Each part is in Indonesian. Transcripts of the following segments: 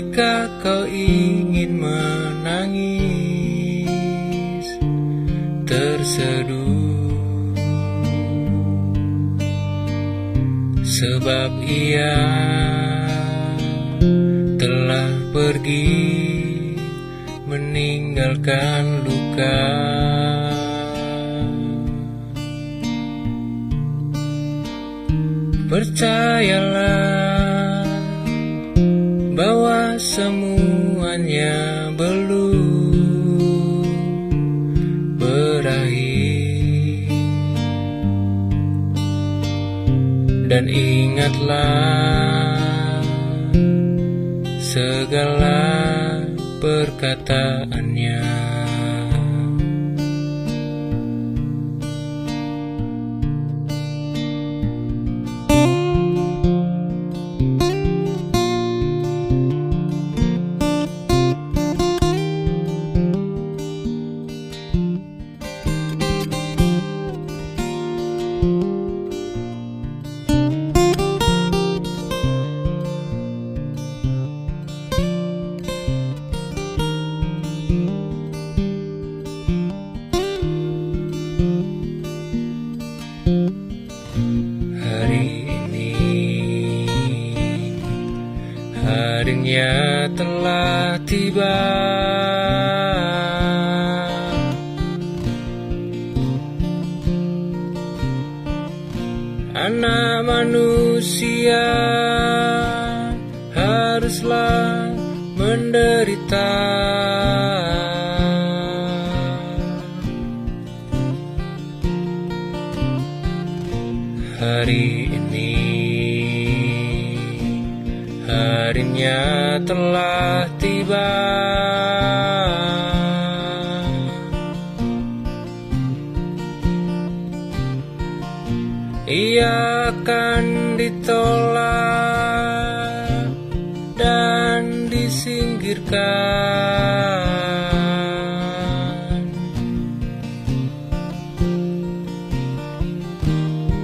jika kau ingin menangis terseduh sebab ia telah pergi meninggalkan luka. Percayalah belum berakhir dan ingatlah segala perkataannya. Harinya telah tiba. Anak manusia haruslah menderita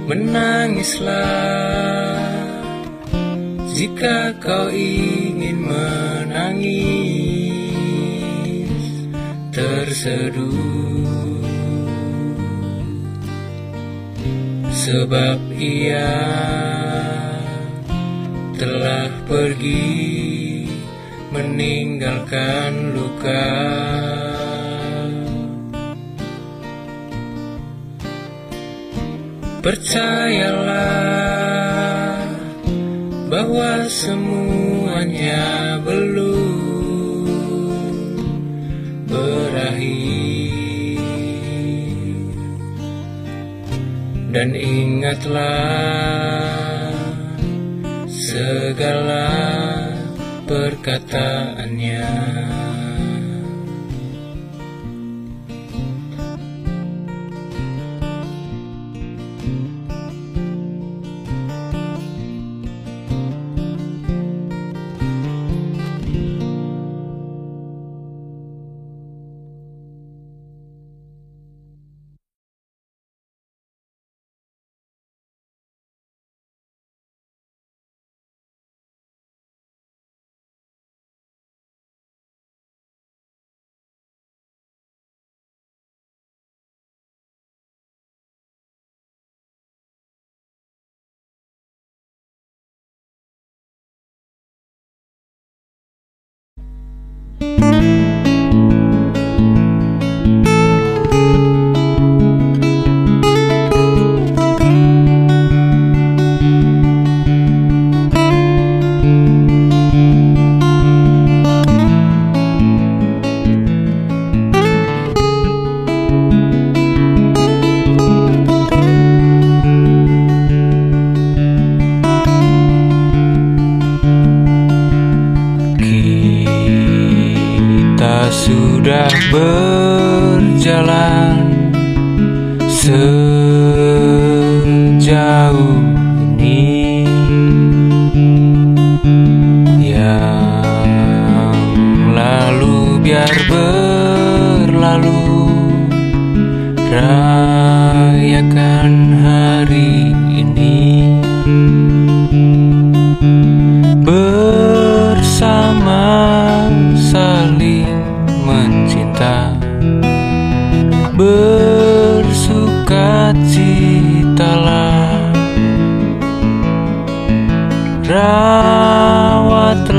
Menangislah jika kau ingin menangis terseduh. Sebab ia telah pergi meninggalkan luka. Percayalah bahwa semuanya belum berakhir dan ingatlah segala perkataannya. Rawatlah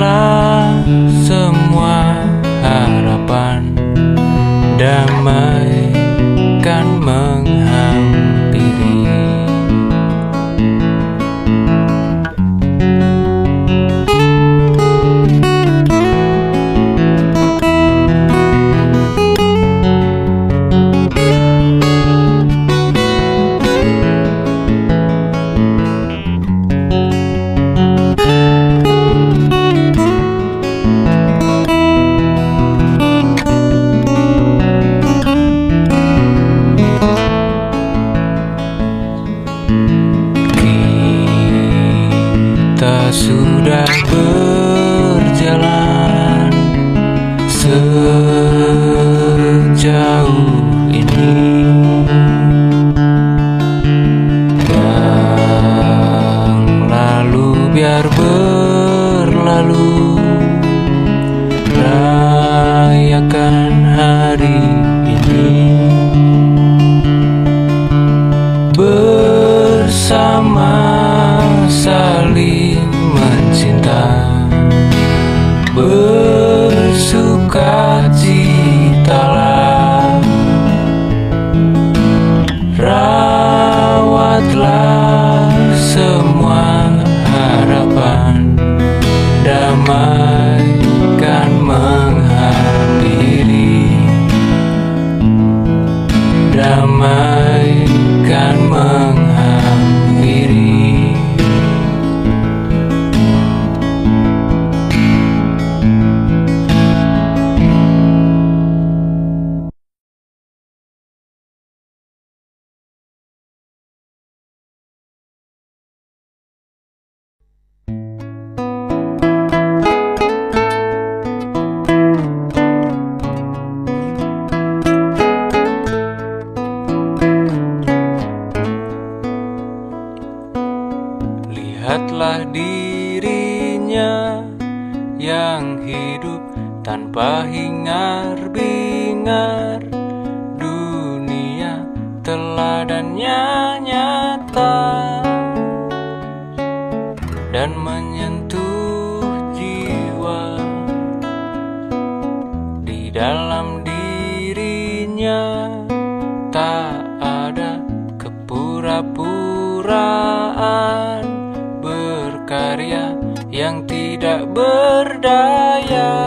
yeah.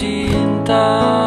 Cinta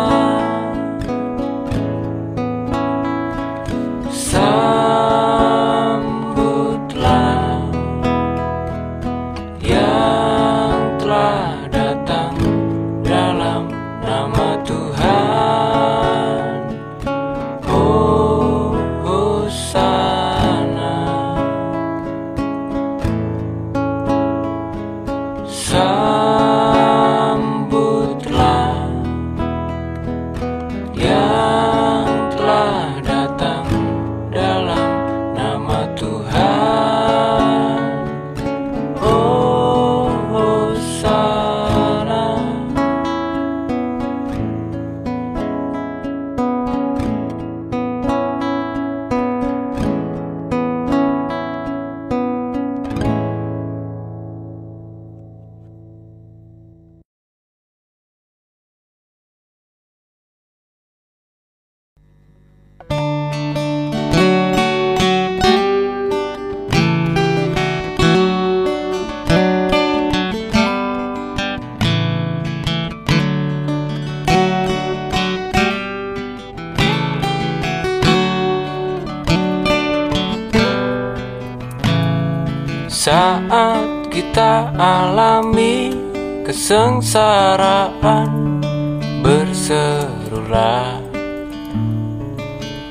alami kesengsaraan berserulah.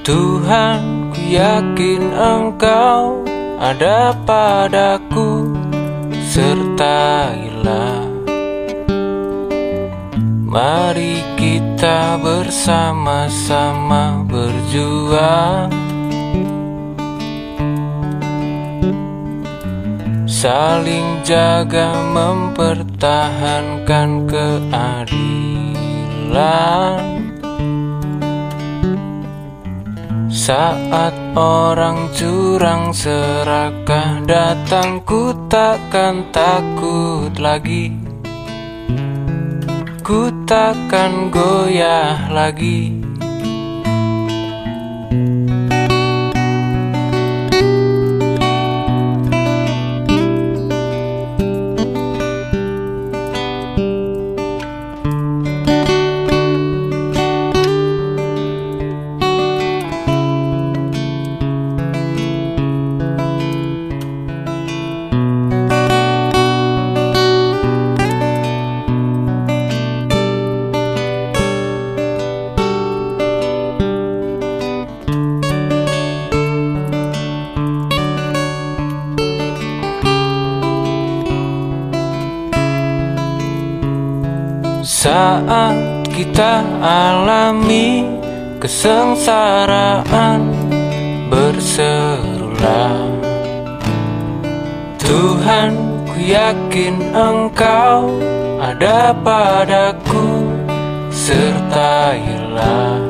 Tuhan ku yakin engkau ada padaku sertailah. Mari kita bersama-sama berjuang Saling jaga mempertahankan keadilan. Saat orang curang serakah datang ku takkan takut lagi. Ku takkan goyah lagi Saat kita alami kesengsaraan berserulah. Tuhan ku yakin engkau ada padaku sertailah.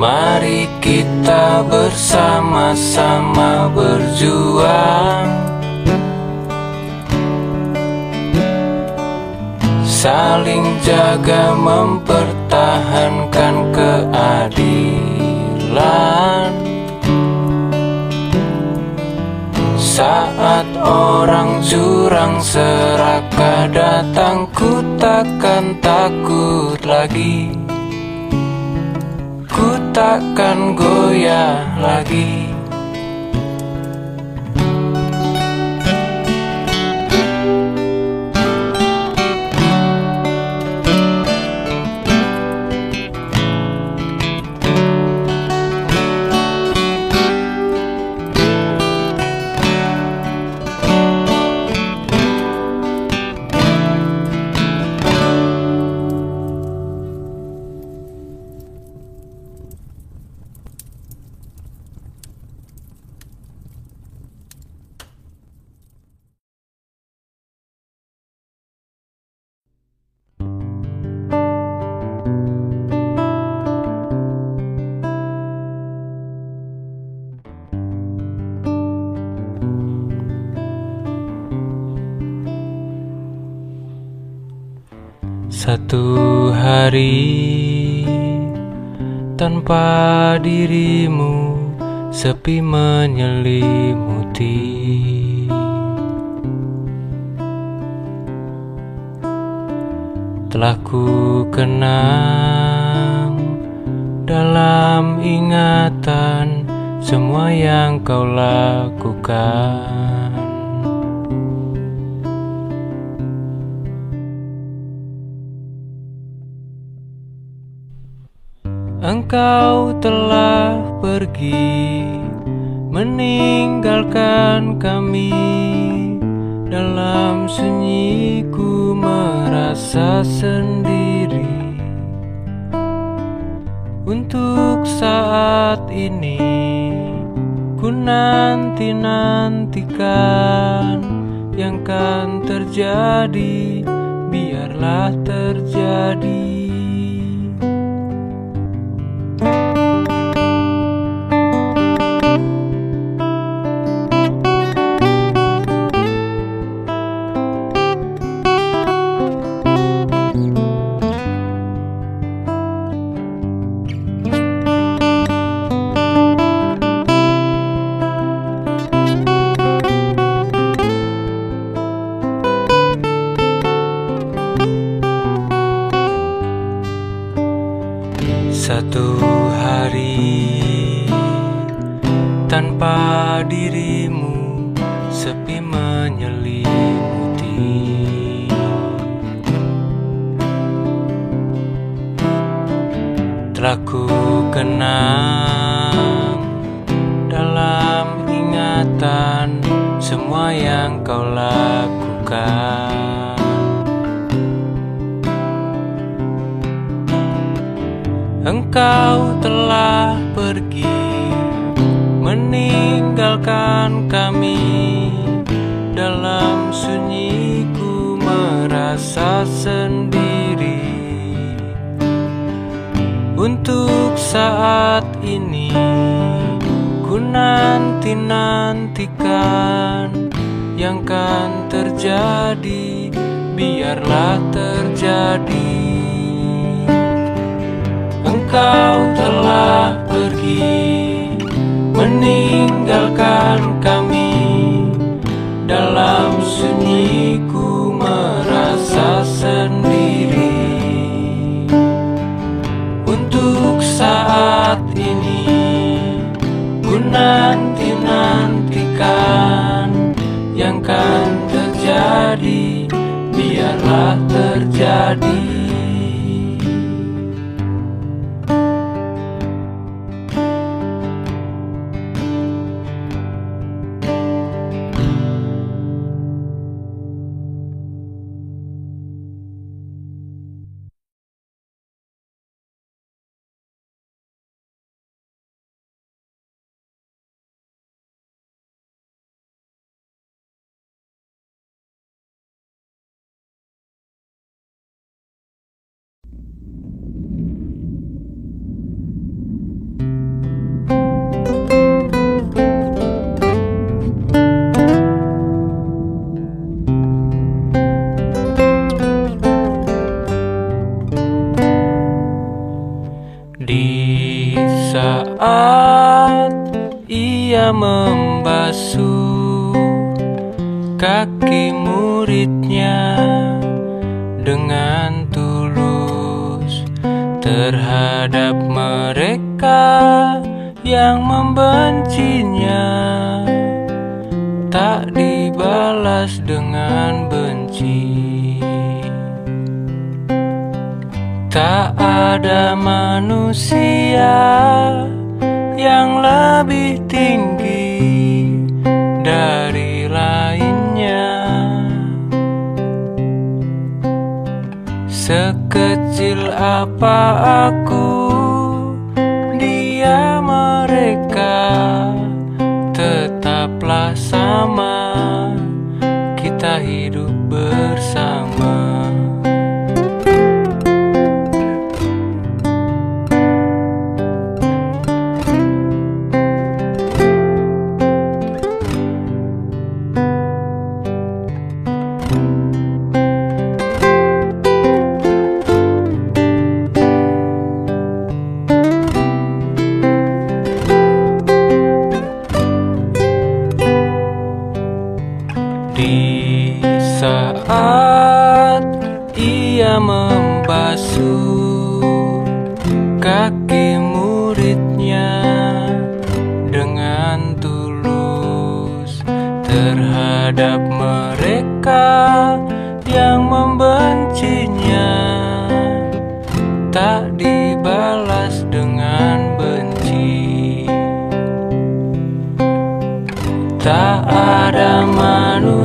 Mari kita bersama-sama berjuang Saling jaga mempertahankan keadilan. Saat orang curang serakah datang Ku takkan takut lagi. Ku takkan goyah lagi Satu hari tanpa dirimu sepi menyelimuti. Telah ku kenang dalam ingatan semua yang kau lakukan Engkau telah pergi meninggalkan kami. Dalam sunyiku merasa sendiri. Untuk saat ini ku nanti nantikan yang kan terjadi. Biarlah terjadi Telah ku kenang dalam ingatan semua yang kau lakukan. Engkau telah pergi meninggalkan kami. Dalam sunyiku merasa sendiri untuk saat ini ku nanti nantikan yang kan terjadi biarlah terjadi. Engkau telah pergi meninggalkan kami ku nanti nantikan yang kan terjadi biarlah terjadi manusia yang lebih tinggi dari lainnya. Sekecil apa aku,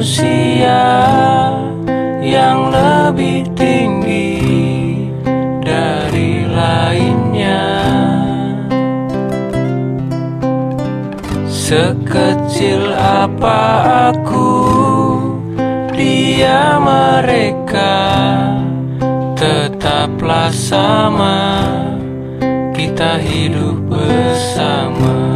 manusia yang lebih tinggi dari lainnya. Sekecil apa aku dia mereka tetaplah sama. Kita hidup bersama.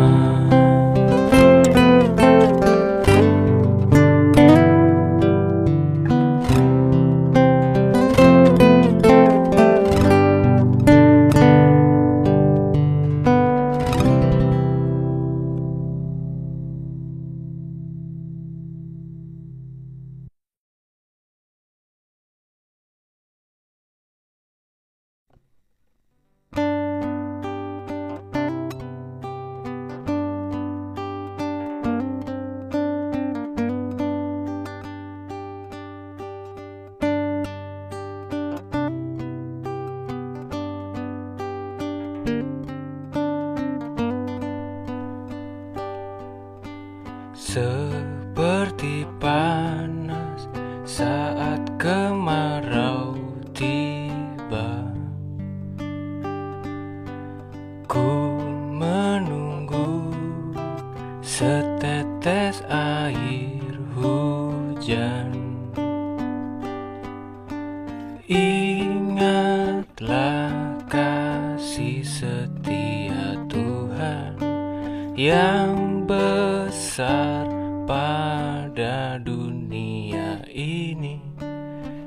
besar pada dunia ini.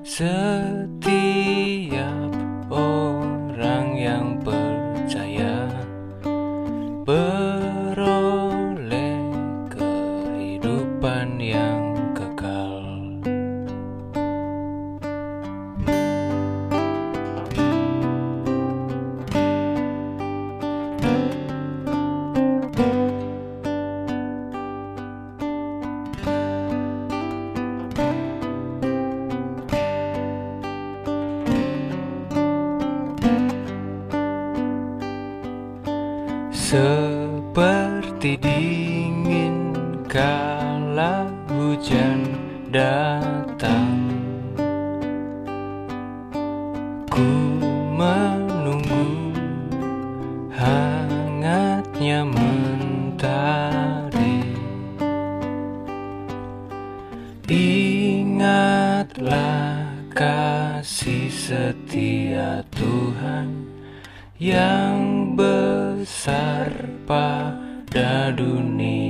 Set yang besar pada dunia.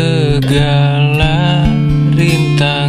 segala rintang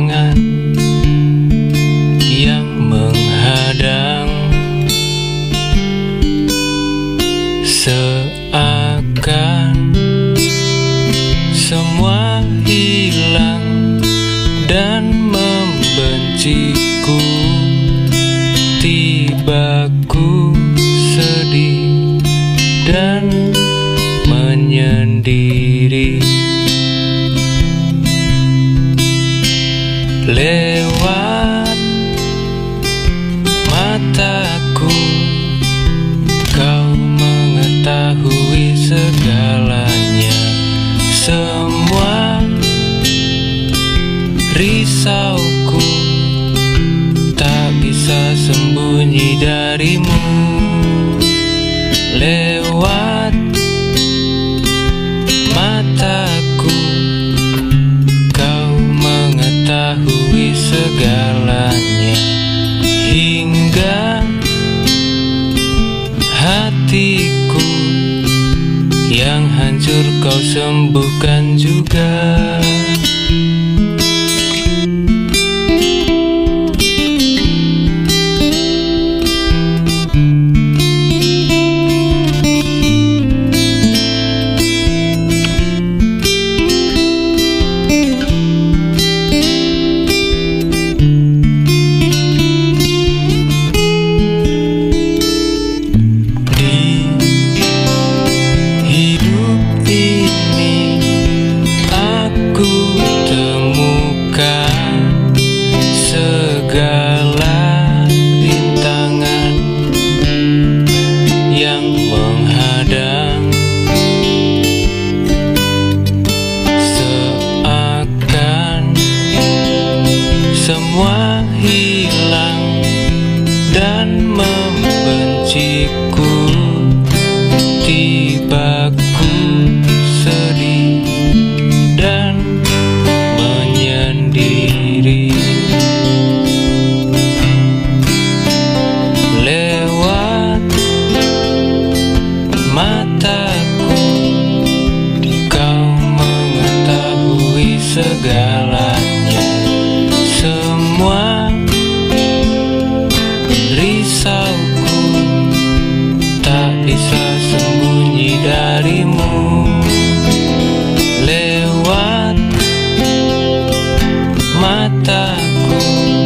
kau sembuhkan juga espetáculo.